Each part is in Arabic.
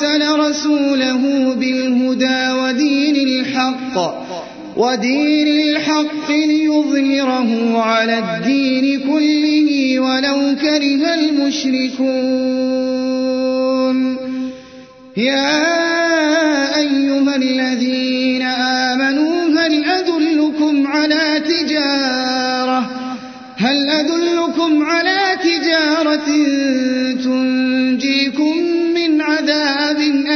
أرسل رسوله بالهدى ودين الحق ودين الحق ليظهره على الدين كله ولو كره المشركون. يا أيها الذين آمنوا هل أدلكم على تجارة؟ هل أدلكم على تجارة تنجيكم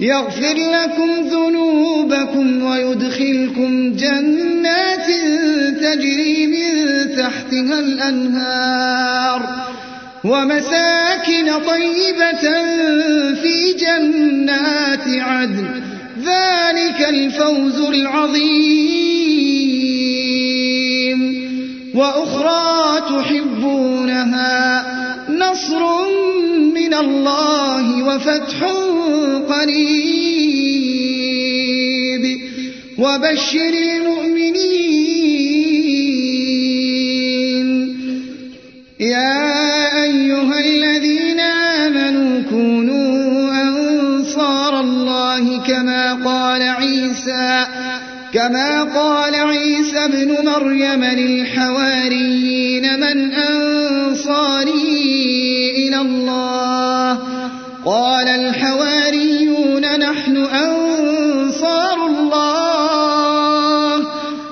يغفر لكم ذنوبكم ويدخلكم جنات تجري من تحتها الأنهار ومساكن طيبة في جنات عدن. ذلك الفوز العظيم. وأخرى تحبونها نصر الله وفتح قريب وبشر المؤمنين. يا أيها الذين آمنوا كونوا أنصار الله كما قال عيسى كما قال عيسى ابن مريم للحواريين من أنصاري